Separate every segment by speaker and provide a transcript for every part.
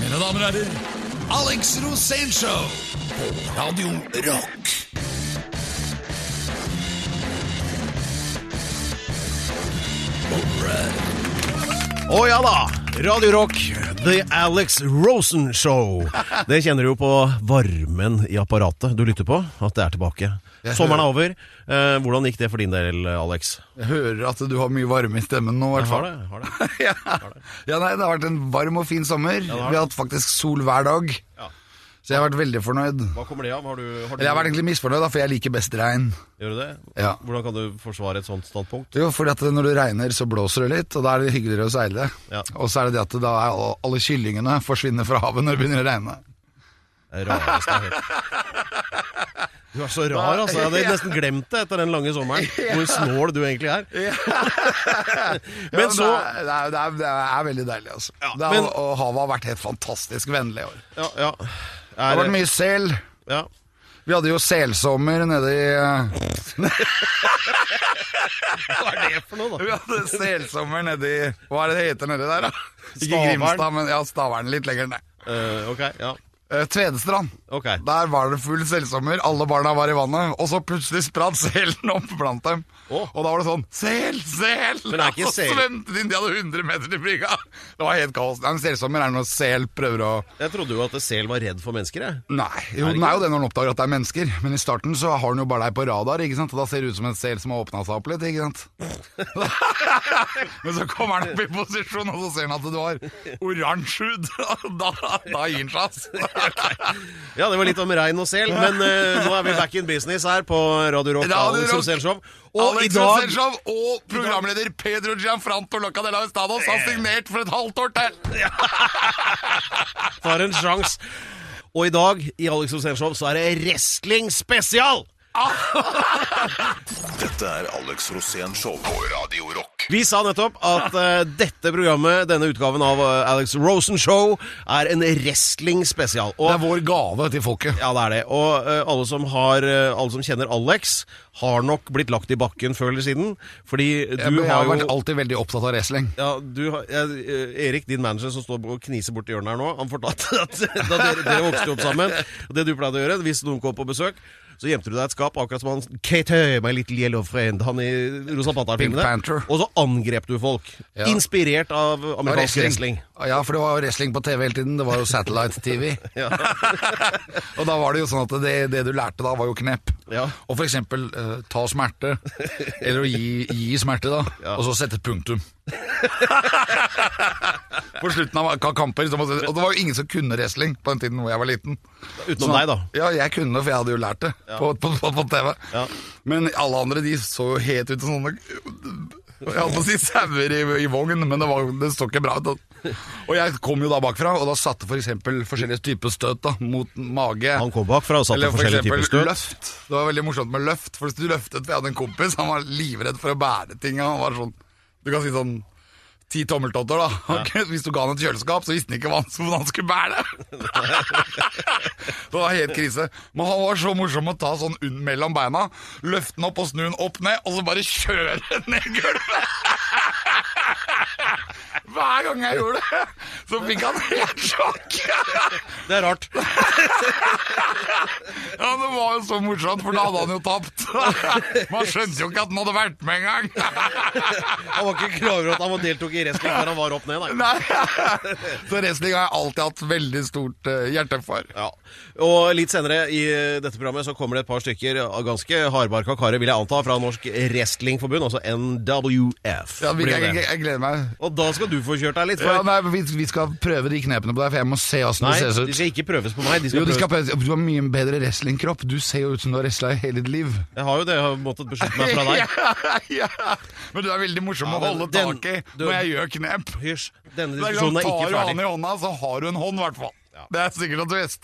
Speaker 1: Mine damer og herrer, Alex Rosénshow på Radio Rock.
Speaker 2: Å ja da! Radio Rock, The Alex Rosen Show. Det kjenner du jo på varmen i apparatet du lytter på, at det er tilbake. Sommeren er over. Eh, hvordan gikk det for din del, Alex?
Speaker 3: Jeg hører at du har mye varme i stemmen nå, i hvert
Speaker 2: Har det? Har det?
Speaker 3: ja. ja, nei, det har vært en varm og fin sommer.
Speaker 2: Ja,
Speaker 3: Vi har hatt faktisk sol hver dag.
Speaker 2: Ja.
Speaker 3: Så jeg har vært veldig fornøyd.
Speaker 2: Hva kommer det av? Har du, har du,
Speaker 3: jeg har vært egentlig misfornøyd, da, for jeg liker best regn.
Speaker 2: Gjør du det?
Speaker 3: Ja.
Speaker 2: Hvordan kan du forsvare et sånt standpunkt?
Speaker 3: Jo, fordi at når det regner, så blåser det litt, og da er det hyggeligere å seile.
Speaker 2: Ja.
Speaker 3: Og så er det det at da er alle- alle kyllingene forsvinner fra havet når det begynner å regne.
Speaker 2: Rareste jeg har hørt. Du er så rar, altså. Jeg hadde nesten glemt det etter den lange sommeren. Hvor snål du egentlig er. Men så
Speaker 3: det, er, det, er, det, er, veldig deilig, altså.
Speaker 2: Ja,
Speaker 3: er, og havet har vært helt fantastisk vennlig i år.
Speaker 2: Ja, ja.
Speaker 3: Det har vært mye sel.
Speaker 2: ja.
Speaker 3: Vi hadde jo selsommer nede i
Speaker 2: Hva er det for noe, da?
Speaker 3: Vi hadde selsommer nede i Hva er det det heter nedi der, da? Ikke Grimstad, men ja, Stavern litt lenger ned.
Speaker 2: Uh, ok, ja.
Speaker 3: Eh, Tvedestrand.
Speaker 2: Ok.
Speaker 3: Der var det full selsommer, alle barna var i vannet, og så plutselig spratt selen opp blant dem.
Speaker 2: Oh.
Speaker 3: Og da var det sånn Sel! Sel!
Speaker 2: Men er ikke
Speaker 3: og så svømte de inn, de hadde 100 meter til brygga. Det var helt kaos. Nei, Selsommer er når sel prøver å
Speaker 2: Jeg trodde jo at sel var redd for mennesker, jeg.
Speaker 3: Nei, jo,
Speaker 2: Er
Speaker 3: den er jo det når den oppdager at det er mennesker. Men i starten så har den jo bare deg på radar, ikke sant? og da ser det ut som en sel som har åpna seg opp litt. ikke sant? Men så kommer den opp i posisjon, og så ser den at du har oransje hud. Da, da gir den seg, ass.
Speaker 2: Ja, det var litt om rein og sel, men uh, nå er vi back in business her på Radio Rock. Alex
Speaker 3: Rock.
Speaker 2: Rosénshow. Og i
Speaker 3: Alex
Speaker 2: dag
Speaker 3: Rosenshov og programleder Pedro Gianfranto Loca de la Estados har signert for et halvt år til!
Speaker 2: For en sjans. Og i dag i Alex Rosénshow så er det wrestling spesial!
Speaker 1: Dette er Alex Rosén Show på Radio Rock.
Speaker 2: Vi sa nettopp at uh, dette programmet, denne utgaven av uh, Alex Rosen Show, er en wrestling spesial.
Speaker 3: Det er vår gave til folket.
Speaker 2: Ja, det er det. Og uh, alle, som har, alle som kjenner Alex, har nok blitt lagt i bakken før eller siden. Fordi du
Speaker 3: Jeg, jeg
Speaker 2: har
Speaker 3: har vært
Speaker 2: jo
Speaker 3: alltid veldig opptatt av wrestling.
Speaker 2: ja, du eh, Erik, din manager som står og kniser borti hjørnet her nå, han fortalte at da dere, dere vokste opp sammen og Det du pleide å gjøre hvis noen kom på besøk, så gjemte du deg et skap, akkurat som han Kate, my little yellow friend, han i Rosa Panther-filmene. Og så angrep du folk.
Speaker 3: Ja.
Speaker 2: Inspirert av amerikansk wrestling.
Speaker 3: Ja, for det var wrestling på TV hele tiden. Det var jo satellite-TV. og da var det jo sånn at det, det du lærte da, var jo knep.
Speaker 2: Ja.
Speaker 3: Og for eksempel eh, ta smerte, eller å gi, gi smerte, da. Og så sette punktum. På slutten av kamper. Så måtte, og det var jo ingen som kunne wrestling på den tiden hvor jeg var liten.
Speaker 2: Utenom deg, da.
Speaker 3: Ja, jeg kunne det, for jeg hadde jo lært det på, på, på, på TV.
Speaker 2: Ja.
Speaker 3: Men alle andre de så jo helt ut som sånne Jeg holdt på å si sauer i, i vogn, men det, var, det så ikke bra ut. Og jeg kom jo da bakfra, og da satte for eksempel forskjellige typer støt da, mot mage.
Speaker 2: Han kom bakfra og satte
Speaker 3: Eller for
Speaker 2: forskjellige typer støt.
Speaker 3: løft. Det var veldig morsomt med løft, for hvis du løftet For jeg hadde en kompis, han var livredd for å bære ting. Han var sånn, du kan si sånn ti tommeltotter, da. Ja. Okay, Hvis du ga han et kjøleskap, så visste han ikke hvordan han skulle bære det. var helt krise. Men han var så morsom å ta sånn mellom beina, løfte den opp og snu den opp ned, og så bare kjøre den ned gulvet. Hver gang jeg gjorde det, så fikk han helt sjokk.
Speaker 2: Det er rart.
Speaker 3: Ja, Det var jo så morsomt, for da hadde han jo tapt. Man skjønte jo ikke at han hadde vært med engang.
Speaker 2: Han var ikke klar over at han deltok i wrestling før han var opp ned, nei.
Speaker 3: Nei. Så wrestling har jeg alltid hatt veldig stort eh, hjerte for.
Speaker 2: Ja. Og litt senere i eh, dette programmet så kommer det et par stykker av ganske hardbarka karer, vil jeg anta, fra Norsk Wrestlingforbund, altså NWF.
Speaker 3: Ja, jeg, jeg, jeg gleder meg.
Speaker 2: Og da skal du få kjørt deg litt,
Speaker 3: Ja, nei, vi, vi skal prøve de knepene på deg, for jeg må se åssen
Speaker 2: Nei,
Speaker 3: det ser
Speaker 2: de skal ikke prøves på meg.
Speaker 3: Jo, de skal
Speaker 2: prøves.
Speaker 3: prøve. Du har mye bedre wrestlingkropp. Du ser jo ut som du har wrestla i hele ditt liv.
Speaker 2: Jeg har jo det, jeg har måttet beskytte meg fra deg.
Speaker 3: ja, ja. Men du er veldig morsom
Speaker 2: Ja,
Speaker 3: å holde
Speaker 2: den-
Speaker 3: tak i
Speaker 2: du-
Speaker 3: når jeg gjør knep.
Speaker 2: Hysj. Denne diskusjonen er ikke
Speaker 3: Tar du han i hånda, så har du en hånd, i hvert fall. Det er sikkert at du visst.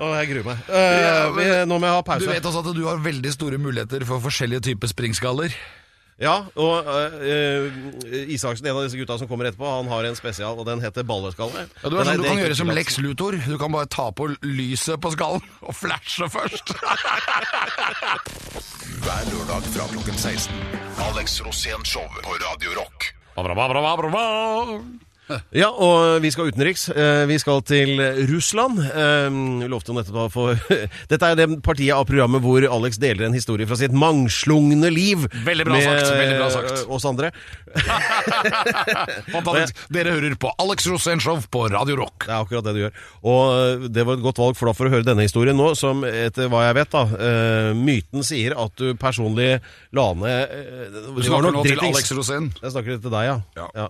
Speaker 2: Å, jeg gruer meg. Uh,
Speaker 3: Ja,
Speaker 2: vi, nå må jeg ha pause.
Speaker 3: Du vet også at du har veldig store muligheter for forskjellige typer springskaller.
Speaker 2: Ja, og uh, Isaksen, en av disse gutta som kommer etterpå, han har en spesial, og den heter Ballerskalle.
Speaker 3: Ja, du, er sånn, du
Speaker 2: det
Speaker 3: kan gjøre som. Lex Luthor. Du kan bare ta på lyset på skallen og flashe først.
Speaker 1: Hver lørdag fra klokken 16. Alex Rosén Show på Radio Rock.
Speaker 2: Ja, og vi skal utenriks. Eh, Vi skal til Russland. Eh, Vi lovte jo nettopp å få Dette er det partiet av programmet hvor Alex deler en historie fra sitt mangslungne liv.
Speaker 3: Veldig bra sagt, veldig bra sagt.
Speaker 2: eh, oss andre.
Speaker 3: Fantastisk. Dere hører på Alex Rosenshov på Radio Rock.
Speaker 2: Det er akkurat det du gjør. Og det var et godt valg for, da, for å høre denne historien nå, som etter hva jeg vet, da Myten sier at du personlig la ned
Speaker 3: Du snakker nå til. Alex Rosén.
Speaker 2: Jeg snakker til deg, ja.
Speaker 3: Ja.
Speaker 2: ja.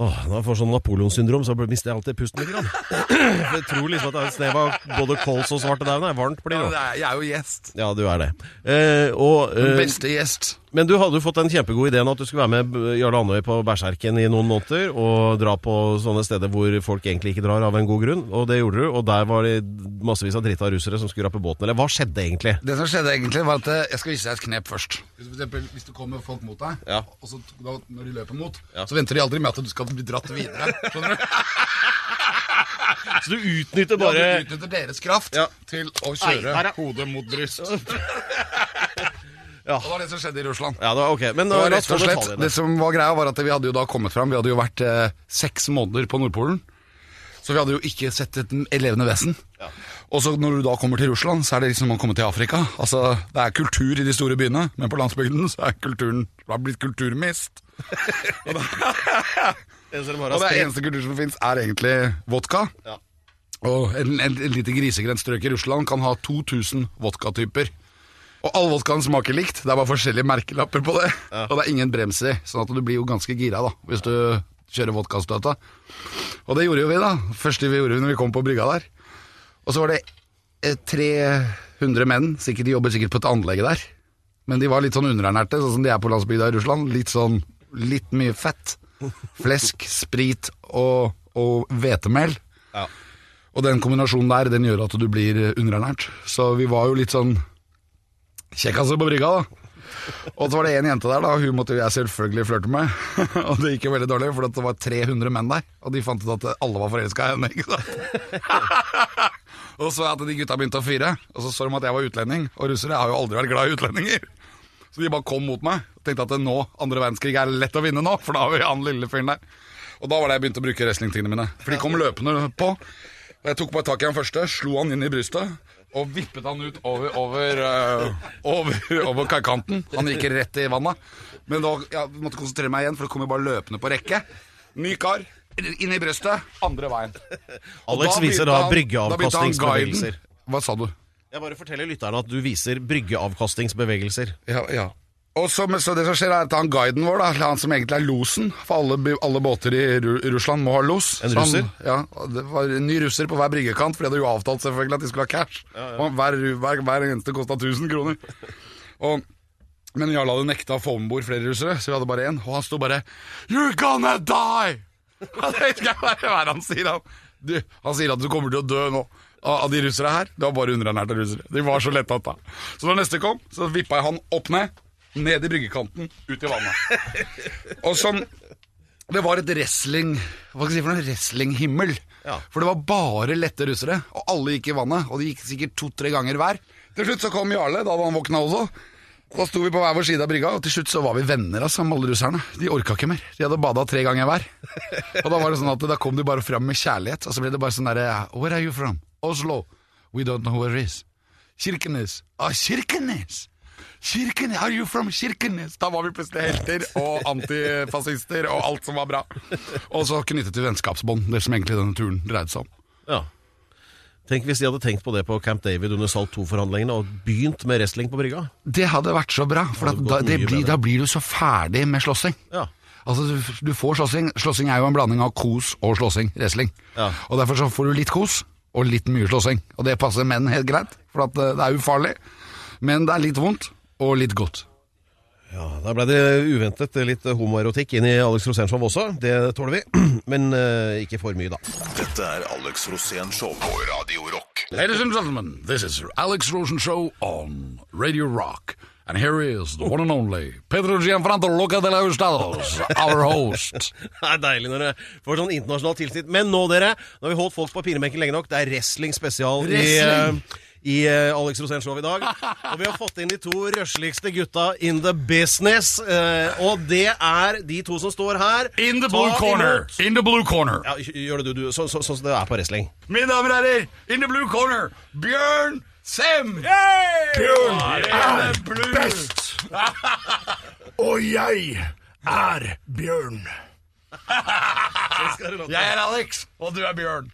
Speaker 2: Åh, når jeg får sånn Napoleon-syndrom, så mister jeg alltid pusten litt. Jeg tror liksom at det er et snev av både kols og svartedauden. Det varmt blir det. Ja,
Speaker 3: Jeg er jo gjest.
Speaker 2: Ja, du er det. Eh, og, eh,
Speaker 3: Beste gjest.
Speaker 2: Men du hadde jo fått den kjempegode ideen at du skulle være med Jarle Andøy på Berserken i noen måneder, og dra på sånne steder hvor folk egentlig ikke drar av en god grunn. Og det gjorde du, og der var det massevis av drita russere som skulle rappe båten. Eller hva skjedde egentlig?
Speaker 3: Det som skjedde egentlig var at eh, Jeg skal vise deg et knep først. Hvis, for eksempel, hvis det kommer folk mot deg,
Speaker 2: Ja.
Speaker 3: og så, da, når de løper mot,
Speaker 2: Ja.
Speaker 3: så venter de aldri med at du skal bli dratt videre. Skjønner du?
Speaker 2: Så du utnytter
Speaker 3: Bare
Speaker 2: ja,
Speaker 3: Du utnytter deres kraft
Speaker 2: Ja.
Speaker 3: til å kjøre
Speaker 2: er-
Speaker 3: hodet mot bryst.
Speaker 2: Ja.
Speaker 3: Det var det som skjedde i Russland.
Speaker 2: Ja, det var ok. Men
Speaker 3: Det var rett og slett, det som var greia var at Vi hadde jo da kommet fram Vi hadde jo vært eh, seks måneder på Nordpolen. Så vi hadde jo ikke sett et levende vesen. Og så når du da kommer til Russland, så er det liksom som å komme til Afrika. Altså, Det er kultur i de store byene, men på landsbygden så er kulturen det har blitt kulturmist. og, det, og eneste kultur som fins, er egentlig vodka.
Speaker 2: Ja.
Speaker 3: Og en, en, en lite grisegrendt strøk i Russland kan ha 2000 vodkatyper. Og all vodkaen smaker likt, det er bare forskjellige merkelapper på det. Og det er ingen brems i, sånn at du blir jo ganske gira da, hvis du kjører vodkastøta. Og det gjorde jo vi da, første vi gjorde når vi kom på brygga der. Og så var det eh, 300 menn, sikkert de jobber sikkert på et anlegg der. Men de var litt sånn underernærte, sånn som de er på landsbygda i Russland. Litt sånn, litt mye fett. Flesk, sprit og, og hvetemel.
Speaker 2: Ja.
Speaker 3: Og den kombinasjonen der, den gjør at du blir underernært. Så vi var jo litt sånn kjekkaser på brygga, da. Og så var det en jente der, da, hun måtte jeg selvfølgelig flørte med. og det gikk jo veldig dårlig, for det var 300 menn der. Og de fant ut at alle var forelska i henne, ikke sant. og så at de gutta begynte å fyre, og så så de at jeg var utlending. Og russere har jo aldri vært glad i utlendinger. Så de bare kom mot meg og tenkte at nå, andre verdenskrig er lett å vinne nå, for da har vi han lille fyren der. Og da var det jeg begynte å bruke wrestlingtingene mine. For de kom løpende på. Og jeg tok bare tak i han første, slo han inn i brystet. Og vippet han ut over, over, uh, over, over kaikanten. Han gikk rett i vannet. Men da jeg måtte konsentrere meg igjen, for det kom jo bare løpende på rekke. Ny kar, inn i brystet, andre veien. Og
Speaker 2: Alex
Speaker 3: da
Speaker 2: viser da
Speaker 3: bryggeavkastningsbevegelser. Hva sa du?
Speaker 2: Jeg bare forteller lytterne at du viser bryggeavkastingsbevegelser.
Speaker 3: Ja, ja. Og så, så det som skjer er at han guiden vår, da, han som egentlig er losen For alle, alle båter i Russland må ha los.
Speaker 2: En
Speaker 3: han-
Speaker 2: russer?
Speaker 3: ja, det var en ny russer på hver bryggekant, for de hadde jo avtalt selvfølgelig at de skulle ha cash. Og hver, hver, hver eneste kosta 1000 kroner. Og, men Jarl hadde nekta å få med bord flere russere, så vi hadde bare én. Og han sto bare You're gonna die! Det ikke jeg hva han sier. Han. Du, han sier at du kommer til å dø nå. Av de russere her, det var bare underernærte russere. De var så lettatta. Så da neste kom, så vippa jeg han opp ned, ned i bryggekanten, ut i vannet. Og sånn Det var et wrestling Hva skal jeg si for noe? Wrestlinghimmel.
Speaker 2: Ja.
Speaker 3: For det var bare lette russere, og alle gikk i vannet. Og de gikk sikkert to-tre ganger hver. Til slutt så kom Jarle, da hadde han våkna også. Da sto vi på hver vår side av brygga, og til slutt så var vi venner altså, med alle russerne. De orka ikke mer. De hadde bada tre ganger hver. Og da var det sånn at da kom de bare fram med kjærlighet, og så ble det bare sånn derre Where are you from? Oslo. We don't know where it is. Kirkenes. Ah, Kirkenes! Kirkenes, Are you from Kirkenes? Da var vi plutselig helter og antifascister og alt som var bra. Og så knyttet vi vennskapsbånd, det som egentlig denne turen dreide seg om.
Speaker 2: Ja. Tenk hvis de hadde tenkt på det på Camp David under Salt 2-forhandlingene og begynt med wrestling på brygga.
Speaker 3: Det hadde vært så bra, for
Speaker 2: Det
Speaker 3: da, det blir, da blir du så ferdig med slåssing.
Speaker 2: Ja.
Speaker 3: Altså, du, du får slåssing. Slåssing er jo en blanding av kos og slåssing. Wrestling.
Speaker 2: Ja.
Speaker 3: Og derfor så får du litt kos og litt mye slåssing. Og det passer menn helt greit, for eh, det er ufarlig. Men det er litt vondt og litt godt.
Speaker 2: Ja, Da ble det uventet litt homoerotikk inn i Alex Rosénshow også. Det tåler vi. Men uh, ikke for mye, da.
Speaker 1: Dette er Alex Rosén Show på Radio Rock.
Speaker 3: Ladies and gentlemen, this is Alex Rosen Show on Radio Rock. And here is the one and only Pedro Gianfranto Luca de la Hustados, our host.
Speaker 2: Det er deilig når det får sånn internasjonalt tilsnitt. Men nå, dere, nå har vi holdt folk på pinebenken lenge nok. Det er wrestling spesial i,
Speaker 3: Wrestling?
Speaker 2: I eh, Alex Rosén Show i dag. Og vi har fått inn de to røsligste gutta in the business. eh, og det er de to som står her.
Speaker 3: In the
Speaker 2: Ta
Speaker 3: blue corner.
Speaker 2: imot-
Speaker 3: In the blue corner.
Speaker 2: Ja, gjør det du, du. Sånn så, så, som det er på wrestling.
Speaker 3: Mine damer og herrer, in the blue corner, Bjørn Sem!
Speaker 4: Bjørn
Speaker 3: er
Speaker 4: best! Og jeg er Bjørn.
Speaker 3: Jeg er Alex, og du er Bjørn.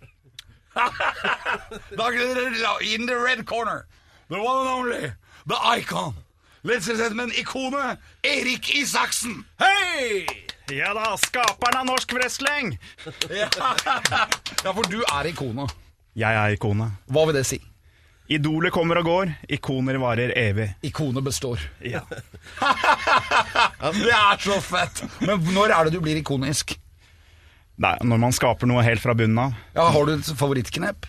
Speaker 3: in the red corner, the one and only, the icon. Ladies and gentlemen, ikonet Erik Isaksen.
Speaker 5: Hei! Ja da, skaperen av norsk wrestling.
Speaker 3: Ja, for du er ikonet.
Speaker 5: Jeg er ikonet.
Speaker 3: Hva vil det si?
Speaker 5: Idolet kommer og går, ikoner varer evig.
Speaker 3: Ikonet består.
Speaker 5: Ja.
Speaker 3: Det er så fett! Men når er det du blir ikonisk?
Speaker 5: Nei, når man skaper noe helt fra bunnen av.
Speaker 3: Ja, Har du et favorittknep?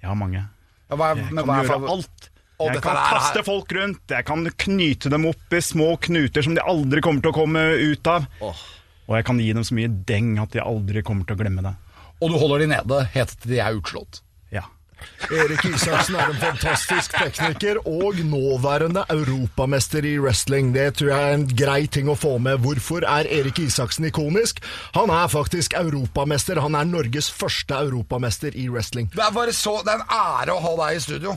Speaker 5: Jeg har mange.
Speaker 3: Ja, hva er,
Speaker 5: Jeg kan gjøre alt.
Speaker 3: Og
Speaker 5: Jeg kan kaste folk rundt, jeg kan knyte dem opp i små knuter som de aldri kommer til å komme ut av. Og jeg kan gi dem så mye deng at de aldri kommer til å glemme det.
Speaker 3: Og du holder de nede helt til de er utslått.
Speaker 5: Ja.
Speaker 4: Erik Isaksen er en fantastisk tekniker og nåværende europamester i wrestling. Det tror jeg er en grei ting å få med. Hvorfor er Erik Isaksen ikonisk? Han er faktisk europamester. Han er Norges første europamester i wrestling.
Speaker 3: Det er bare så, det er en ære å ha deg i studio.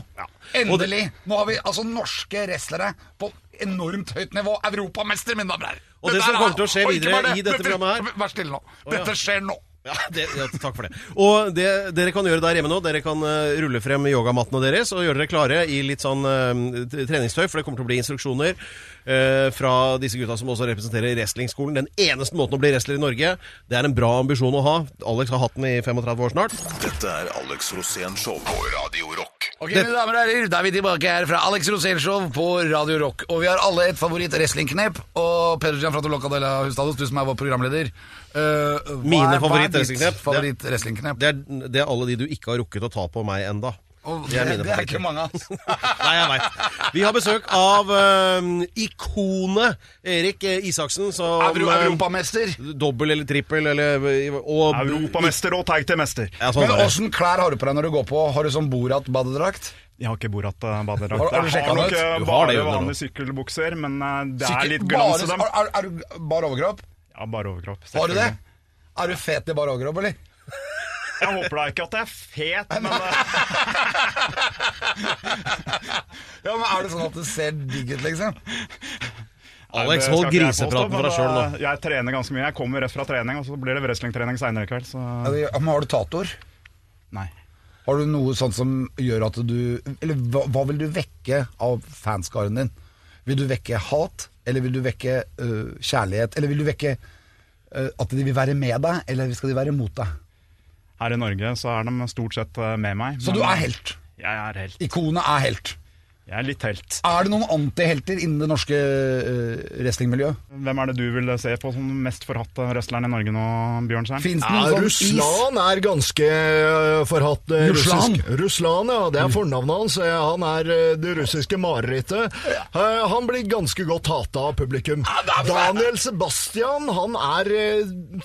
Speaker 3: Endelig! Nå har vi altså norske wrestlere på enormt høyt nivå. Europamester, mine damer og herrer.
Speaker 2: Og det
Speaker 3: Dette
Speaker 2: som
Speaker 3: er-
Speaker 2: kommer til å skje videre i dette programmet her-
Speaker 3: Vær stille nå. Dette skjer nå.
Speaker 2: Ja, det, ja, takk for det. Og det dere kan gjøre der hjemme nå, dere kan uh, rulle frem yogamattene deres og gjøre dere klare i litt sånn uh, treningstøy, for det kommer til å bli instruksjoner uh, fra disse gutta som også representerer wrestlingskolen. Den eneste måten å bli wrestler i Norge. Det er en bra ambisjon å ha. Alex har hatt den i 35 år snart.
Speaker 1: Dette er Alex Rosén Show på Radio Rock.
Speaker 3: Ok, mine damer og herrer, da er vi tilbake her fra Alex Rosénshow på Radio Rock. Og vi har alle et favoritt-wrestlingknep. Og Pedro Gianfranto Locadella Hustados, du som er vår programleder. Uh,
Speaker 2: Mine favoritt-wrestlingknep?
Speaker 3: Favoritt
Speaker 2: det, Det det er alle de du ikke har rukket å ta på meg enda.
Speaker 3: Og
Speaker 2: det
Speaker 3: det er ikke mange, altså.
Speaker 2: Nei, jeg veit. Vi har besøk av eh, ikonet Erik eh, Isaksen, som
Speaker 3: Euro
Speaker 2: eh,
Speaker 3: Europamester.
Speaker 2: Dobbel eller trippel eller og,
Speaker 5: Europamester og teig til mester.
Speaker 2: Ja, sånn
Speaker 3: Men åssen klær har du på deg når du går på? Har du sånn Borat-badedrakt?
Speaker 5: Jeg har ikke Borat-badedrakt.
Speaker 3: Har- har
Speaker 5: Jeg har nok eh,
Speaker 2: Du har det
Speaker 5: bare vanlige sykkelbukser, men eh, det
Speaker 3: Sykkel,
Speaker 5: er litt glans i dem.
Speaker 3: Er, er, er du bar overkropp?
Speaker 5: Ja, bare overkropp.
Speaker 3: Har du det? Er du fet i bar overkropp, eller?
Speaker 5: Jeg håper da ikke at jeg er fet, men
Speaker 3: Ja, men Er det sånn at det ser digg ut, liksom?
Speaker 2: Alex, hold grisepraten deg
Speaker 5: men,
Speaker 2: sjøl nå.
Speaker 5: eh, Jeg trener ganske mye. Jeg kommer rett fra trening, og så blir det wrestlingtrening seinere i kveld. Så
Speaker 3: Ja, Men har du tatoer?
Speaker 5: nei.
Speaker 3: Har du noe sånt som gjør at du Eller hva, hva vil du vekke av fanskaren din? Vil du vekke hat, eller vil du vekke uh, kjærlighet? Eller vil du vekke uh, at de vil være med deg, eller skal de være mot deg?
Speaker 5: Her i Norge så er de stort sett eh, med meg.
Speaker 3: Så du er helt?
Speaker 5: Jeg er helt.
Speaker 3: Ikonet er helt?
Speaker 5: Jeg er litt helt.
Speaker 3: Er det noen antihelter innen det norske uh, wrestlingmiljøet?
Speaker 5: Hvem er det du vil se på som mest forhatte wrestleren i Norge nå, Bjørnstein?
Speaker 4: Ja,
Speaker 3: sånn is?
Speaker 4: Russland er ganske øh, forhatt. Uh,
Speaker 3: Russland?
Speaker 4: russisk. Russland, ja. Det er fornavnet hans. Eh, Han er det russiske marerittet. Uh, Han blir ganske godt hata av publikum. Daniel Sebastian, han er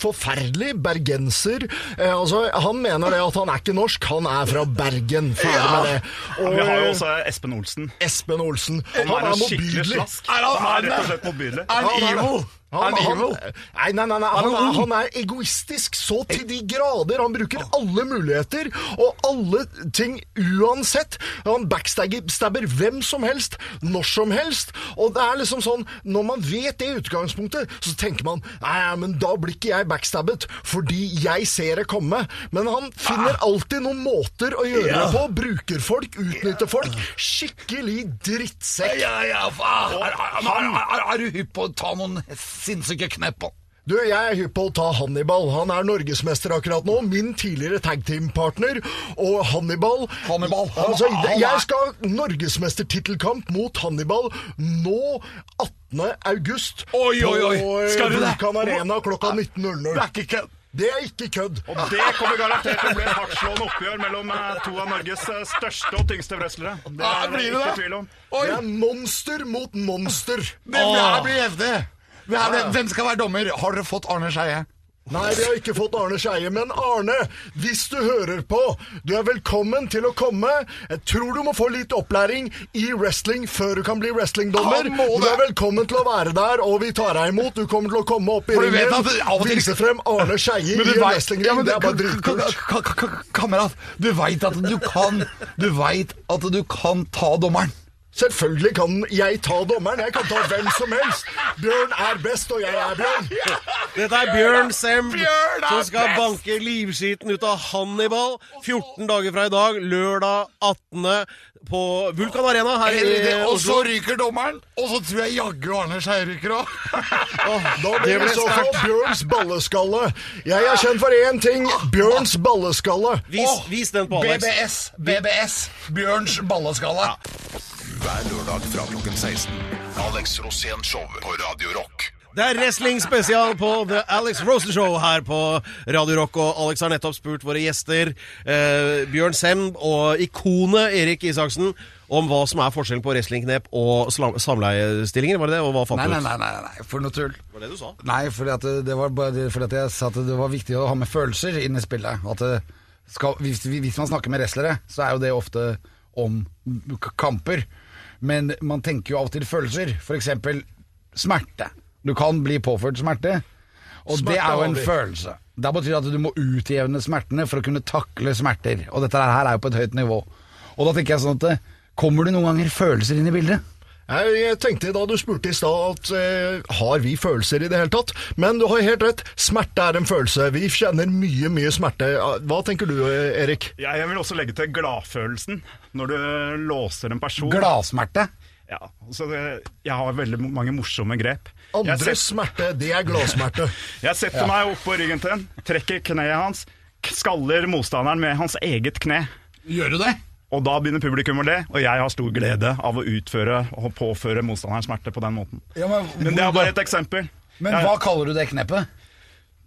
Speaker 4: forferdelig bergenser. Eh, Altså, han mener det at han er ikke norsk, han er fra Bergen. Ferdig med det. Og,
Speaker 5: Vi har jo også Espen Olsen.
Speaker 4: Espen Olsen.
Speaker 5: Han er en skikkelig
Speaker 4: motbydelig.
Speaker 3: Er han-
Speaker 5: Han er rett og slett motbydelig.
Speaker 3: Er han
Speaker 4: Han er-
Speaker 3: evil?
Speaker 4: Han,
Speaker 3: han
Speaker 4: nei, nei, nei, han, er, han er egoistisk så til de grader. Han bruker alle muligheter og alle ting uansett. Han backstabber hvem som helst, når som helst. Og det er liksom sånn, når man vet det i utgangspunktet, så tenker man nei, men da blir ikke jeg backstabbet, fordi jeg ser det komme. Men han finner alltid noen måter å gjøre det på. Bruker folk, utnytter folk. Skikkelig drittsekk.
Speaker 3: Ja, ja, ja. Er, er, er, er, du hypp på å ta noen sinnssyke knepp?
Speaker 4: Du, jeg er hypp på å ta Hannibal. Han er norgesmester akkurat nå. Min tidligere tagteam-partner. Og Hannibal
Speaker 3: Hannibal, han-
Speaker 4: altså,
Speaker 3: han
Speaker 4: Jeg skal ha norgesmestertittelkamp mot Hannibal nå 18. august.
Speaker 3: Oi, oi, oi.
Speaker 4: Eh,
Speaker 3: Skal du det?
Speaker 4: Vulkan Arena klokka
Speaker 3: Det er ikke kødd.
Speaker 4: Det er ikke kødd.
Speaker 5: Og det kommer garantert til å bli et hardtslående oppgjør mellom eh, to av Norges eh, største og tyngste wrestlere. Det er
Speaker 3: det
Speaker 5: ikke
Speaker 3: det?
Speaker 5: tvil om.
Speaker 3: Oi,
Speaker 4: Det er monster mot monster.
Speaker 3: det blir heftig. Det Hvem skal være dommer? Har dere fått Arne Skeie?
Speaker 4: Nei, vi har ikke fått Arne Skeie. Men Arne, hvis du hører på, du er velkommen til å komme. Jeg tror du må få litt opplæring i wrestling før du kan bli wrestlingdommer. Du er velkommen til å være der, og vi tar deg imot. Du kommer til å komme opp i
Speaker 3: For du vet
Speaker 4: ringen,
Speaker 3: det
Speaker 4: vise frem Arne Skeie i en wrestlingring.
Speaker 3: ja, men
Speaker 4: det er bare dritkult.
Speaker 3: ka- ka- ka- Kamerat, du veit at du kan Du vet at du kan ta dommeren.
Speaker 4: Selvfølgelig kan jeg ta dommeren. Jeg kan ta hvem som helst. Bjørn er best, og jeg er Bjørn.
Speaker 2: Dette er Bjørn Semb som skal
Speaker 3: best!
Speaker 2: banke livskiten ut av Hannibal 14 dager fra i dag, lørdag 18. på Vulkan Arena her i
Speaker 3: Og så ryker dommeren, og så tror jeg jaggu Arne Skei ryker òg.
Speaker 4: Da blir
Speaker 2: Det
Speaker 4: så
Speaker 2: fort.
Speaker 4: Bjørns balleskalle. Jeg er kjent for én ting. Bjørns balleskalle.
Speaker 2: Vis, vis den på Alex.
Speaker 3: BBS. BBS. Bjørns balleskalle.
Speaker 1: Hver lørdag fra klokken 16. Alex Rosén Show på Radio Rock.
Speaker 2: Det er wrestling spesial på The Alex Rosen Show her på Radio Rock. Og Alex har nettopp spurt våre gjester, eh, Bjørn Semb og ikonet Erik Isaksen, om hva som er forskjellen på wrestlingknep og samleiestillinger. Var det det? Og hva fant
Speaker 3: Nei,
Speaker 2: du
Speaker 3: nei,
Speaker 2: ut?
Speaker 3: nei, nei, nei, for noe tull.
Speaker 2: Var det du sa?
Speaker 3: Nei, fordi at det, var fordi at jeg sa at det var viktig å ha med følelser inn i spillet. At det skal, hvis, hvis man snakker med wrestlere, så er jo det ofte om kamper. Men man tenker jo av og til følelser. Eksempel smerte. Du kan bli påført smerte, og
Speaker 4: Smerte
Speaker 3: det er jo en følelse. Det betyr at du må utjevne smertene for å kunne takle smerter. Og dette her er jo på et høyt nivå. Og da tenker jeg sånn at eh, Kommer det noen ganger følelser inn i bildet?
Speaker 4: Jeg tenkte da du spurte i stad at eh, har vi følelser i det hele tatt? Men du har helt rett. Smerte er en følelse. Vi kjenner mye, mye smerte. Hva tenker du, eh, Erik?
Speaker 5: Jeg vil også legge til gladfølelsen når du låser en person.
Speaker 3: Gladsmerte.
Speaker 5: Ja, så det, jeg har veldig mange morsomme grep.
Speaker 4: Andres
Speaker 5: setter,
Speaker 4: smerte, det er gladsmerte.
Speaker 5: jeg setter meg opp på ryggen til en, trekker kneet hans, skaller motstanderen med hans eget kne.
Speaker 3: Gjør du det?
Speaker 5: Og da begynner publikum å le, og jeg har stor glede av å utføre og påføre motstanderen smerte på den måten.
Speaker 3: Ja, men
Speaker 5: Men det er bare et eksempel.
Speaker 3: Men
Speaker 5: Jeg-
Speaker 3: hva kaller du det kneppet?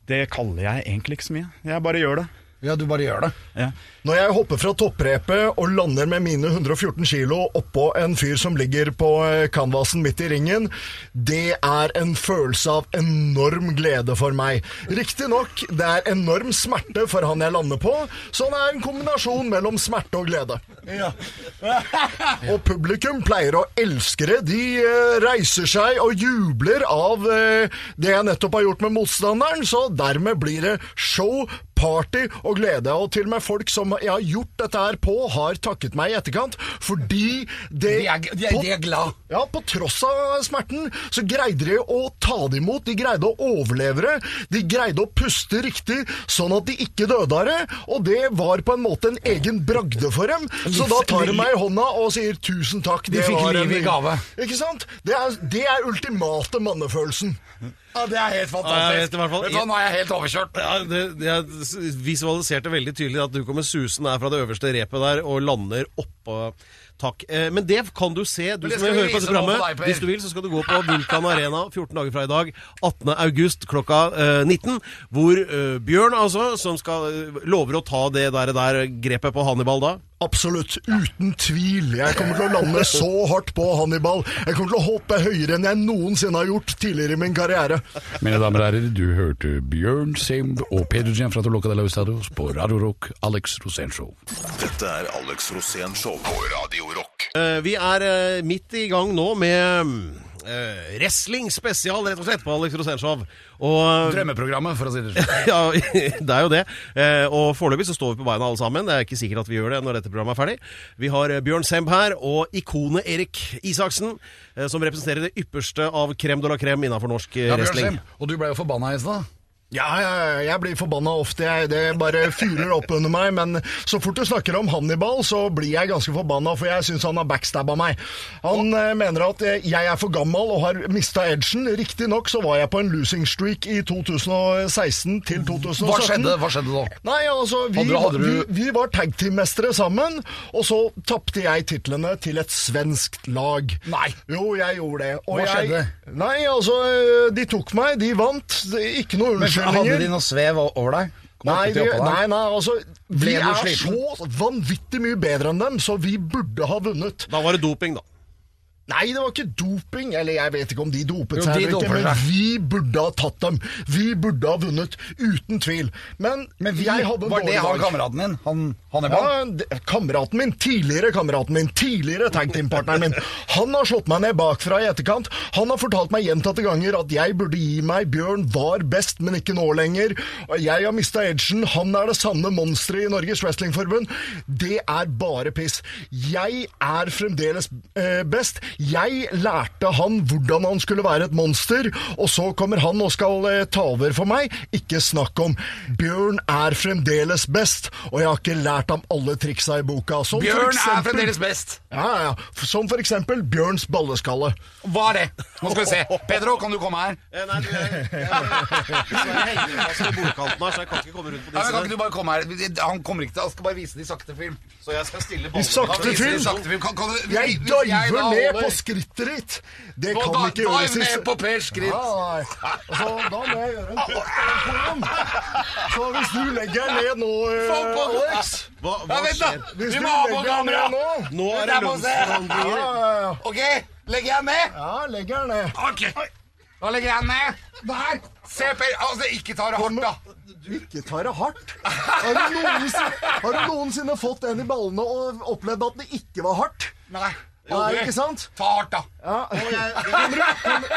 Speaker 5: Det kaller jeg egentlig ikke så mye. Jeg bare gjør det.
Speaker 3: Ja, du bare gjør det.
Speaker 5: Ja.
Speaker 4: Når jeg hopper fra topprepet og lander med mine 114 kilo oppå en fyr som ligger på eh, canvasen midt i ringen, det er en følelse av enorm glede for meg. Riktignok, det er enorm smerte for han jeg lander på, så det er en kombinasjon mellom smerte og glede. og publikum pleier å elske det. De eh, reiser seg og jubler av eh, det jeg nettopp har gjort med motstanderen, så dermed blir det show, party og glede. Og til og med folk som jeg har gjort dette her på, har takket meg i etterkant, fordi det
Speaker 3: De er, de er, de er glad.
Speaker 4: ja, på tross av smerten så greide de å ta det imot, de greide å overleve det, de greide å puste riktig sånn at de ikke døde av det, og det var på en måte en egen bragde for dem. Så da tar de meg i hånda og sier tusen takk.
Speaker 3: De fikk
Speaker 4: livet
Speaker 3: liv i gave.
Speaker 4: Ikke sant? Det er, det er ultimate mannefølelsen.
Speaker 3: Ja, Det er helt
Speaker 2: Ja, jeg vet
Speaker 3: Nå er jeg helt overkjørt.
Speaker 2: Ja, det, jeg visualiserte veldig tydelig at du kommer susende der fra det øverste repet der og lander oppå Takk. Eh, Men det kan du se, du som høre på dette programmet. Hvis du vil, så skal du gå på Vulkan Arena 14 dager fra i dag, 18. august klokka eh, 19. Hvor eh, Bjørn, altså, som skal, eh, lover å ta det der, der grepet på Hannibal da.
Speaker 4: Absolutt, uten tvil. Jeg kommer til å lande så hardt på Hannibal. Jeg kommer til å hoppe høyere enn jeg noensinne har gjort tidligere i min karriere.
Speaker 6: Mine damer og herrer, du hørte Bjørn Semb og Peder Gianfranto Locadella Ustados på Radio Rock, Alex Rosén Show.
Speaker 1: Dette er Alex Rosén Show på Radio Rock.
Speaker 2: Eh, Vi er eh, midt i gang nå med eh, wrestling spesial, rett og slett, på Alex Rosénshow. Og
Speaker 3: Drømmeprogrammet, for å si det sånn.
Speaker 2: ja, det er jo det. Uh, og foreløpig så står vi på beina alle sammen. Det er ikke sikkert at vi gjør det når dette programmet er ferdig. Vi har eh, Bjørn Semb her, og ikonet Erik Isaksen, uh, som representerer det ypperste av crème de la crème innenfor norsk
Speaker 3: ja, wrestling. Bjørn
Speaker 2: wrestling.
Speaker 3: Og du ble jo forbanna i stad.
Speaker 4: Ja, jeg, blir forbanna ofte. Jeg, det bare fyrer opp under meg. Men så fort du snakker om Hannibal, så blir jeg ganske forbanna, for jeg syns han har backstabba meg. Han oh. mener at eh, jeg er for gammel og har mista edgen. Riktignok så var jeg på en losing streak i 2016 til 2017.
Speaker 3: Hva skjedde, Hva skjedde da?
Speaker 4: Nei, altså, vi,
Speaker 3: Hadde du- hadde du-
Speaker 4: vi, vi var tagteammestere sammen, og så tapte jeg titlene til et svenskt lag.
Speaker 3: Nei.
Speaker 4: Jo, jeg gjorde det. Og
Speaker 3: Hva
Speaker 4: jeg,
Speaker 3: skjedde?
Speaker 4: Nei, altså, de tok meg, de vant. Ikke noe
Speaker 3: Men Hadde de noe svev over deg?
Speaker 4: Nei, de, nei, nei, altså Vi er
Speaker 3: sliten?
Speaker 4: så vanvittig mye bedre enn dem, så vi burde ha vunnet.
Speaker 2: Da var det doping, da.
Speaker 4: Nei, det var ikke doping. Eller jeg vet ikke om de dopet seg eller ikke, men vi burde ha tatt dem. Vi burde ha vunnet, uten tvil. Men,
Speaker 3: Men vi,
Speaker 4: jeg hadde en
Speaker 3: var det han kameraten din? Han Hannibal?
Speaker 4: Ja, det- kameraten min, tidligere kameraten min, tidligere tag team-partneren min. Han har slått meg ned bakfra i etterkant. Han har fortalt meg gjentatte ganger at jeg burde gi meg. Bjørn var best, men ikke nå lenger. Jeg har mista edgen. Han er det sanne monsteret i Norges Wrestlingforbund. Det er bare piss. Jeg er fremdeles eh, best. Jeg lærte han hvordan han skulle være et monster, og så kommer han og skal eh, ta over for meg. Ikke snakk om. Bjørn er fremdeles best, og jeg har ikke lært ham alle triksa i boka. Som Bjørn
Speaker 3: Bjørn er fremdeles best.
Speaker 4: Ja, ja, ja. Som for eksempel Bjørns balleskalle.
Speaker 3: Hva er det? Nå skal vi se. Pedro, kan du komme her?
Speaker 2: Eh, Nei, du, jeg, jeg, jeg jeg kan ikke komme rundt på
Speaker 3: Ja, men kan ikke du bare komme her? Han kommer ikke til Han skal bare vise det i sakte film.
Speaker 2: Så jeg skal stille
Speaker 3: det i sakte film. Kan, kan du,
Speaker 4: Jeg
Speaker 3: jeg
Speaker 4: diver ned
Speaker 3: holder-
Speaker 4: på skrittet ditt! Det kan
Speaker 3: da-
Speaker 4: ikke
Speaker 3: Da
Speaker 4: gjøres i
Speaker 3: ned på Per skritt.
Speaker 4: Ja, nei. Så da må jeg gjøre en test på ham. Så hvis du legger deg ned nå, eh, Alex
Speaker 2: Hva, hva
Speaker 3: ja,
Speaker 2: skjer?
Speaker 4: Hvis
Speaker 3: Vi
Speaker 4: du legger deg ned nå
Speaker 2: Nå er det lønnsforhandlinger.
Speaker 4: ja, ja.
Speaker 3: Ok, legger jeg ned?
Speaker 4: ja, legger jeg ned.
Speaker 3: Okay. da legger jeg ned. Der! Se, Per. Altså, ikke ta det hardt, da.
Speaker 4: Ikke tar det hardt. Har du, noensinne, har du noensinne fått en i ballene og opplevd at det ikke var hardt?
Speaker 3: Nei.
Speaker 4: Nei, ikke sant?
Speaker 3: Ta hardt, da.
Speaker 4: Ja. Kommer, du, kommer,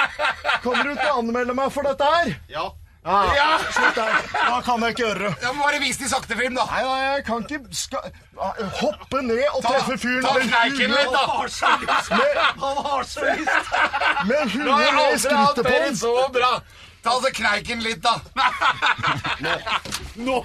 Speaker 4: kommer du til å anmelde meg for dette her?
Speaker 2: Ja.
Speaker 3: Ja!
Speaker 4: Slutt der. Da kan jeg ikke gjøre det.
Speaker 3: Jeg må bare vise det i sakte film, da.
Speaker 4: Nei, nei, jeg kan ikke skal, hoppe ned og treffe fyren med
Speaker 3: kneiken litt, da.
Speaker 4: Med,
Speaker 2: Han har så lyst!
Speaker 4: med huet
Speaker 3: jeg
Speaker 4: ned i skrittet på Den.
Speaker 3: så. Ta altså kneiken litt, da.
Speaker 4: Nå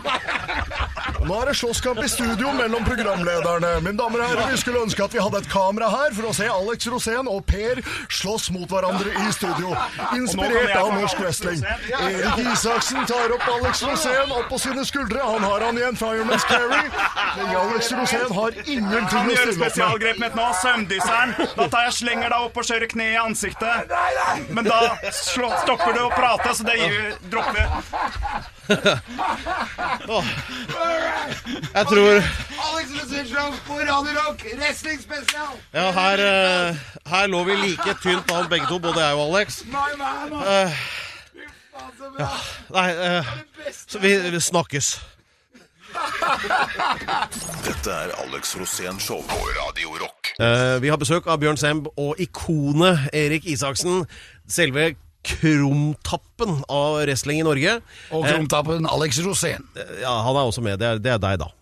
Speaker 4: Nå er det slåsskamp i studio mellom programlederne. Mine damer og herrer, vi skulle ønske at vi hadde et kamera her for å se Alex Rosén og Per slåss mot hverandre i studio. Inspirert av norsk wrestling. Erik Isaksen tar opp Alex Rosén opp på sine skuldre. Han har han i en fireman's carry. Men Alex Rosén har ingenting å stille opp med.
Speaker 5: spesialgrep mitt nå? Søvndysseren. Da tar jeg slenger deg opp og kjører kne i ansiktet. Men da stopper du å prate, så det gir, dropper
Speaker 2: Jeg tror
Speaker 3: Alex Rosenstrøm på Radio Rock, wrestling spesial.
Speaker 2: Ja, her, eh, her lå vi like tynt an begge to, både jeg og Alex.
Speaker 3: My man, man. Fy faen, så bra.
Speaker 2: Nei, eh, så vi, vi snakkes.
Speaker 1: Dette er Alex Rosén Show på Radio Rock.
Speaker 2: Eh, vi har besøk av Bjørn Semb og ikonet Erik Isaksen. Selve krumtappen av wrestling i Norge.
Speaker 3: Og krumtappen Alex Rosén.
Speaker 2: Ja, han er også med. Det er, det er deg, da.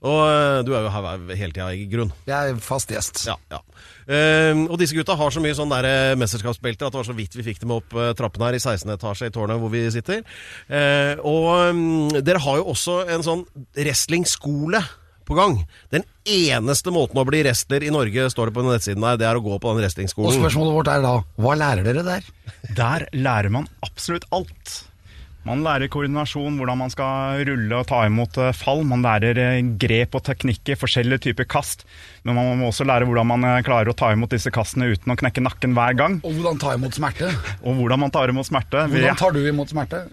Speaker 2: Og eh, du er jo her hele tida, i grunn.
Speaker 3: Jeg er fast gjest.
Speaker 2: Ja, ja. Eh, og disse gutta har så mye sånn der eh, mesterskapsbelter at det var så vidt vi fikk dem opp trappene trappen her i 16. etasje i tårnet hvor vi sitter. Eh, og um, dere har jo også en sånn wrestlingskole på gang. Den eneste måten å bli wrestler i Norge, står det på den nettsiden her, det er å gå på den
Speaker 3: Og spørsmålet vårt er da, hva lærer dere der?
Speaker 5: Der lærer man absolutt alt. Man lærer koordinasjon, hvordan man skal rulle og ta imot eh, fall. Man lærer eh, grep og teknikker, forskjellige typer kast. Men man må også lære hvordan man eh, klarer å ta imot disse kastene uten å knekke nakken hver gang.
Speaker 3: Og hvordan ta imot smerte?
Speaker 5: Og hvordan man tar imot smerte.
Speaker 3: Hvordan tar du imot smerte?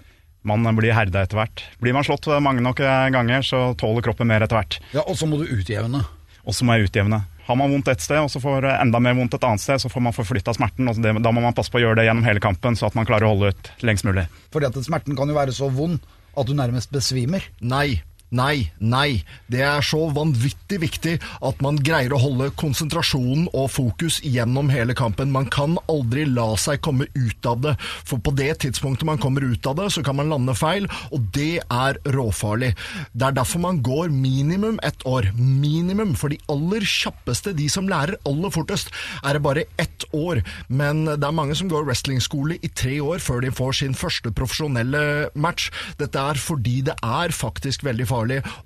Speaker 5: Man blir herda etter hvert. Blir man slått mange nok eh, ganger, så tåler kroppen mer etter hvert.
Speaker 3: Ja, Og så må du utjevne.
Speaker 5: Og så må jeg utjevne. Har man vondt et sted, og så får eh, enda mer vondt et annet sted, så får man forflytta smerten. Og det, da må man passe på å gjøre det gjennom hele kampen, så at man klarer å holde ut lengst mulig.
Speaker 3: Fordi at smerten kan jo være så vond at du nærmest besvimer.
Speaker 4: Nei, nei, nei. Det er så vanvittig viktig at man greier å holde konsentrasjonen og fokus gjennom hele kampen. Man kan aldri la seg komme ut av det, for på det tidspunktet man kommer ut av det, så kan man lande feil, og det er råfarlig. Det er derfor man går minimum ett år. Minimum. For de aller kjappeste, de som lærer aller fortest, er det bare ett år. Men det er mange som går wrestlingskole i tre år før de får sin første profesjonelle match. Dette er fordi det er faktisk veldig farlig,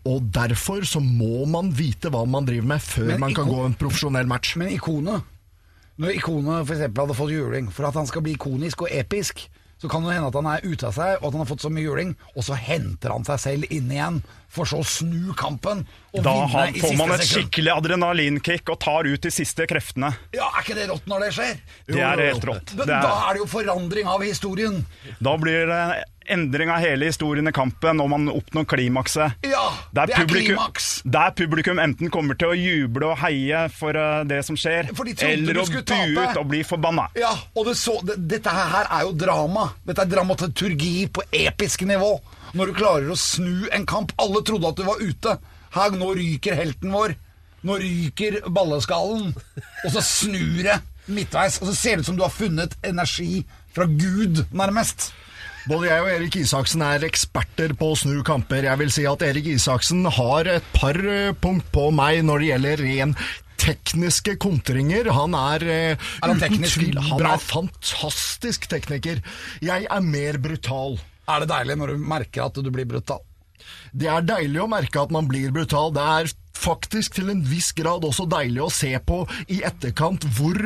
Speaker 4: og derfor så må man vite hva man driver med før
Speaker 3: Men
Speaker 4: man kan gå en profesjonell match.
Speaker 3: Men ikonet Når ikonet eksempel hadde fått juling For at han skal bli ikonisk og episk Så kan det hende at han er ute av seg Og at han har fått så mye juling Og så henter han seg selv inn igjen For så å snu kampen Og
Speaker 5: Da
Speaker 3: vinne
Speaker 5: har,
Speaker 3: i
Speaker 5: får man et
Speaker 3: sekund.
Speaker 5: skikkelig adrenalinkick og tar ut de siste kreftene.
Speaker 3: Ja, er ikke det rått når det skjer?
Speaker 5: Det er helt rått.
Speaker 3: Men
Speaker 5: Det
Speaker 3: Da
Speaker 5: er,
Speaker 3: er det jo forandring av historien
Speaker 5: da blir det endring av hele historien i kampen, når man oppnår klimakset.
Speaker 3: Ja, det er
Speaker 5: publikum,
Speaker 3: klimaks.
Speaker 5: der publikum enten kommer til å juble og heie for eh, det som skjer,
Speaker 3: de
Speaker 5: eller å bue ut og bli forbanna.
Speaker 3: Ja, og det så, det, dette her er jo drama. Dette er dramaturgi på episk nivå. Når du klarer å snu en kamp. Alle trodde at du var ute. Her, nå ryker helten vår. Nå ryker balleskallen. Og så snur det midtveis. Og så ser det ut som du har funnet energi fra Gud, nærmest.
Speaker 4: Både jeg og Erik Isaksen er eksperter på å snu kamper. Jeg vil si at Erik Isaksen har et par eh, punkt på meg når det gjelder ren tekniske kontringer. Han er, eh,
Speaker 3: Er han
Speaker 4: uten tvil Han er fantastisk tekniker. Jeg er mer brutal.
Speaker 3: Er det deilig når du merker at du blir brutal?
Speaker 4: Det er deilig å merke at man blir brutal. Det er faktisk til en viss grad også deilig å se på i etterkant hvor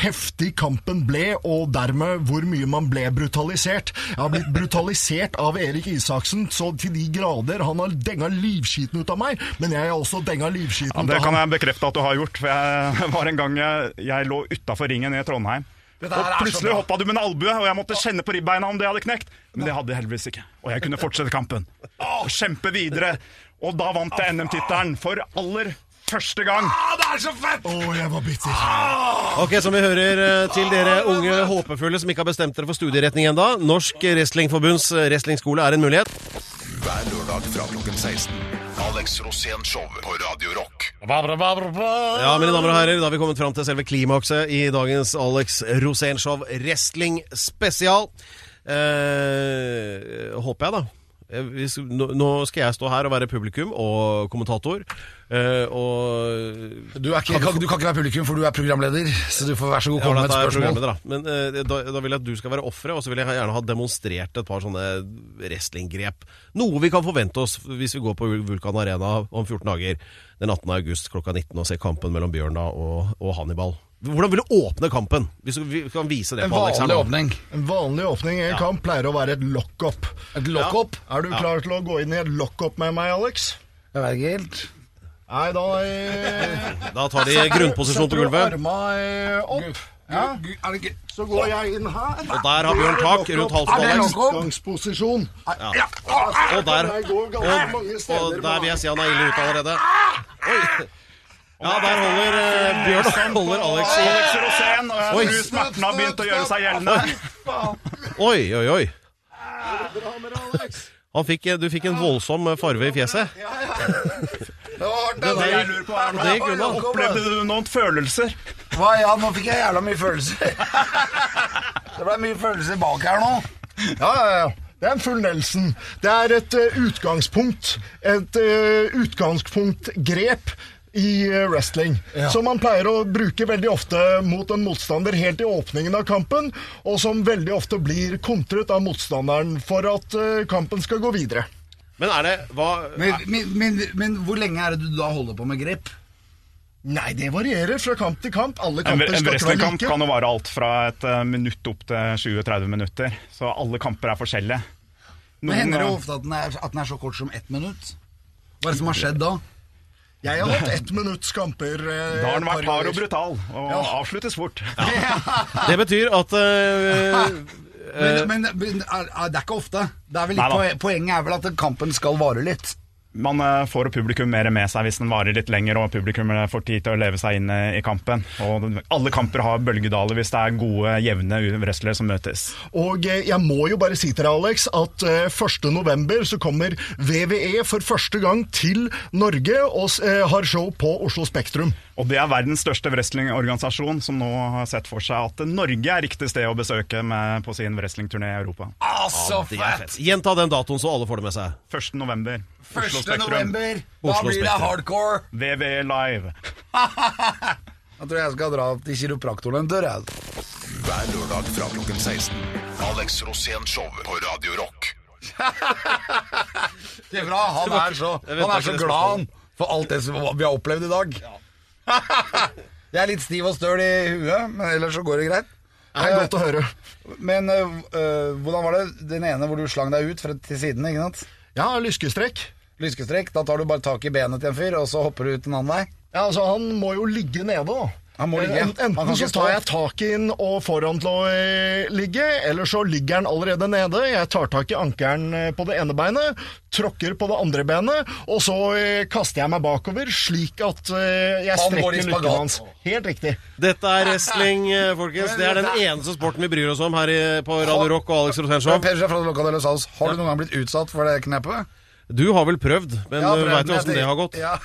Speaker 4: heftig kampen ble, og dermed hvor mye man ble brutalisert. Jeg har blitt brutalisert av Erik Isaksen så til de grader. Han har denga livskiten ut av meg, men jeg har også denga livskiten
Speaker 5: Ja,
Speaker 4: ut
Speaker 5: det kan jeg bekrefte at du har gjort. For jeg var en gang jeg, jeg lå utafor ringen i Trondheim. Og plutselig hoppa du med en albue, og jeg måtte kjenne på ribbeina om det hadde knekt. Men det hadde jeg heldigvis ikke. Og jeg kunne fortsette kampen. Og kjempe videre. Og da vant jeg NM-tittelen for aller første gang.
Speaker 3: Ah, det er så fett!
Speaker 4: Å, jeg var bitter.
Speaker 2: Ok, Som vi hører eh, til dere unge håpefulle som ikke har bestemt dere for studieretning ennå. Norsk Wrestlingforbunds wrestlingskole er en mulighet.
Speaker 1: Hver lørdag fra klokken 16. Alex Rosén Show på Radio Rock.
Speaker 2: Ja, mine damer og herrer, da har vi kommet fram til selve klimakset i dagens Alex Rosén-show Wrestling Spesial. Eh, håper jeg, da. Eh, Hvis, nå, skal jeg stå her og være publikum og kommentator. Eh, og
Speaker 3: Du, ikke, kan, du kan ikke være publikum, for du er programleder. Så du får vær så god
Speaker 2: Ja,
Speaker 3: komme med et spørsmål.
Speaker 2: da. Men eh, da, da vil jeg at du skal være offeret, og så vil jeg gjerne ha demonstrert et par sånne wrestlinggrep. Noe vi kan forvente oss hvis vi går på Vulkan Arena om 14 dager den 18. august klokka 19 og ser kampen mellom Bjørna og, og Hannibal. Hvordan vil du åpne kampen? Hvis vi kan vise det
Speaker 3: En
Speaker 2: på Alex her
Speaker 3: vanlig
Speaker 2: nå.
Speaker 3: åpning.
Speaker 4: En vanlig åpning i en kamp pleier å være et lock-up.
Speaker 3: Et lock-up.
Speaker 4: Er du klar til å gå inn i et lock-up med meg, Alex?
Speaker 3: Jeg vet ikke helt.
Speaker 4: Nei, da eh,
Speaker 2: Da tar de grunnposisjon på
Speaker 4: setter du
Speaker 2: gulvet.
Speaker 4: arma eh, opp. Ja.
Speaker 3: Er det ikke
Speaker 4: Så går jeg inn her.
Speaker 2: Og der har Bjørn tak rundt halsen på
Speaker 3: Er
Speaker 2: Alex.
Speaker 4: Utgangsposisjon.
Speaker 3: ja.
Speaker 2: Og der, og, og der vil jeg si han er ille ute allerede. Oi. Ja, der holder eh, Bjørn holder Alex i
Speaker 5: Alex Rosén, og jeg
Speaker 2: Oi.
Speaker 5: tror smerten har begynt å gjøre seg gjeldende.
Speaker 2: Oi, oi, oi. Han fikk, du fikk en voldsom farve i fjeset.
Speaker 3: Det var hardt, det.
Speaker 5: Det jeg lurer på
Speaker 2: her.
Speaker 5: Opplevde du noen følelser?
Speaker 3: Hva, ja, nå fikk jeg jævla mye følelser. Det ble mye følelser bak her nå.
Speaker 4: Ja, ja, ja. Det er en full Nelson. Det er et uh, utgangspunkt. Et uh, utgangspunktgrep i wrestling. wrestling. Som man pleier å bruke veldig ofte mot en motstander helt i åpningen av kampen, og som veldig ofte blir kontret av motstanderen for at eh, kampen skal gå videre.
Speaker 2: Men er det hva
Speaker 3: Men, men, men, men hvor lenge er det du da holder på med grep?
Speaker 4: Nei, det varierer fra kamp til kamp. Alle kamper
Speaker 5: en
Speaker 4: skal ikke være
Speaker 5: wrestlingkamp
Speaker 4: like.
Speaker 5: kan jo vare alt fra et eh, minutt opp til 20-30 minutter. Så alle kamper er forskjellige.
Speaker 3: Men hender det
Speaker 5: eh,
Speaker 3: ofte at den, er, at den er så kort som ett minutt? Hva er det som har skjedd da?
Speaker 4: Jeg har hatt ett minutts kamper. eh,
Speaker 5: Da har den vært hard og brutal, og avsluttes fort.
Speaker 2: Det betyr at eh,
Speaker 3: Men, men, men er, er, det er ikke ofte. Det er vel litt Poenget er vel at kampen skal vare litt.
Speaker 5: Man eh, får publikum mer med seg hvis den varer litt lenger, og publikum eh, får tid til å leve seg inn eh, i kampen. Og alle kamper har bølgedaler hvis det er gode, jevne wrestlere som møtes.
Speaker 4: Og jeg må jo bare si til deg, Alex, at eh, 1. november så kommer VVE for første gang til Norge og har show på Oslo Spektrum.
Speaker 5: Og det er verdens største wrestlingorganisasjon som nå har sett for seg at Norge er riktig sted å besøke med, på sin wrestlingturné i Europa.
Speaker 3: Altså,
Speaker 2: så ah, fett. Gjenta den datoen, så alle får det med seg.
Speaker 5: 1. november. Oslo
Speaker 3: 1.
Speaker 5: Spektrum.
Speaker 3: november. Da blir det hardcore.
Speaker 5: VV Live.
Speaker 3: Jeg tror jeg skal dra til kiropraktoren en tur. jeg.
Speaker 1: Hver lørdag fra klokken 16. Alex Rosén Show på Radio Rock.
Speaker 3: Det er bra. Han er så, han er så glad han, for alt det som vi har opplevd i dag. Jeg er litt stiv og støl i huet, men ellers så går det greit.
Speaker 4: Det er godt å høre.
Speaker 3: Men øh, øh, hvordan var det den ene hvor du slang deg ut fra, til siden? ikke sant?
Speaker 4: Ja, lyskestrekk.
Speaker 3: Lyskestrekk. Da tar du bare tak i benet til en fyr, og så hopper du ut en annen vei.
Speaker 4: Ja, altså Han må jo ligge nede, da.
Speaker 3: Han må ligge. Han
Speaker 4: Enten så tar jeg tak i den og får han til å eh, ligge, eller så ligger han allerede nede. Jeg tar tak i ankelen eh, på det ene beinet, tråkker på det andre benet, og så eh, kaster jeg meg bakover, slik at eh, jeg strekker
Speaker 3: spagat.
Speaker 4: lykken hans. Helt riktig.
Speaker 2: Dette er wrestling, eh, folkens. Det er den eneste sporten vi bryr oss om her på Radio Rock og Alex
Speaker 3: Saus, har du noen gang blitt utsatt for det knepet?
Speaker 2: Du har vel prøvd, men
Speaker 3: Ja,
Speaker 2: du veit jo
Speaker 3: men
Speaker 2: åssen det har gått.
Speaker 3: Ja.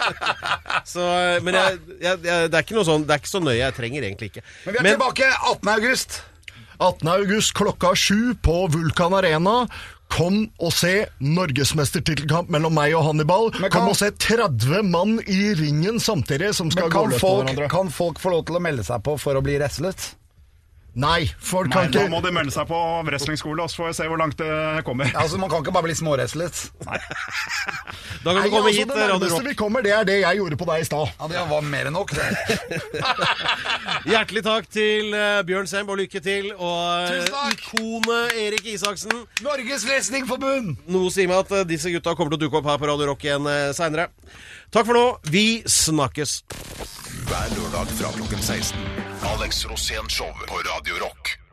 Speaker 2: Så, eh, men jeg, jeg, jeg, det er ikke noe sånn Det er ikke så nøye. Jeg trenger egentlig ikke.
Speaker 3: Men vi er tilbake 18. august.
Speaker 4: 18. august klokka sju på Vulkan Arena. Kom og se norgesmestertittelkamp mellom meg og Hannibal.
Speaker 3: Kan-
Speaker 4: Kom og se 30 mann i ringen samtidig som skal gå løs på hverandre.
Speaker 3: kan folk få lov til å melde seg på for å bli wrestlet?
Speaker 4: Nei, folk
Speaker 5: Nei,
Speaker 4: kan ikke Nå
Speaker 5: må de melde seg på wrestlingskole, så får vi se hvor langt det kommer.
Speaker 3: Ja, altså Man kan ikke bare bli småwrestlet.
Speaker 2: Da kan
Speaker 4: Nei,
Speaker 2: du komme
Speaker 4: altså,
Speaker 2: hit,
Speaker 4: Det nærmeste vi kommer, det er det jeg gjorde på deg i stad.
Speaker 3: Ja, Det var mer enn nok. det.
Speaker 2: Hjertelig takk til eh, Bjørn Semb, og lykke til. Og eh, ikonet Erik Isaksen.
Speaker 3: Norges Wrestlingforbund!
Speaker 2: Noe sier meg at eh, disse gutta kommer til å dukke opp her på Radio Rock igjen seinere. Takk for nå. Vi snakkes.
Speaker 1: Hver lørdag fra klokken 16. Alex Rosén Show på Radio Rock.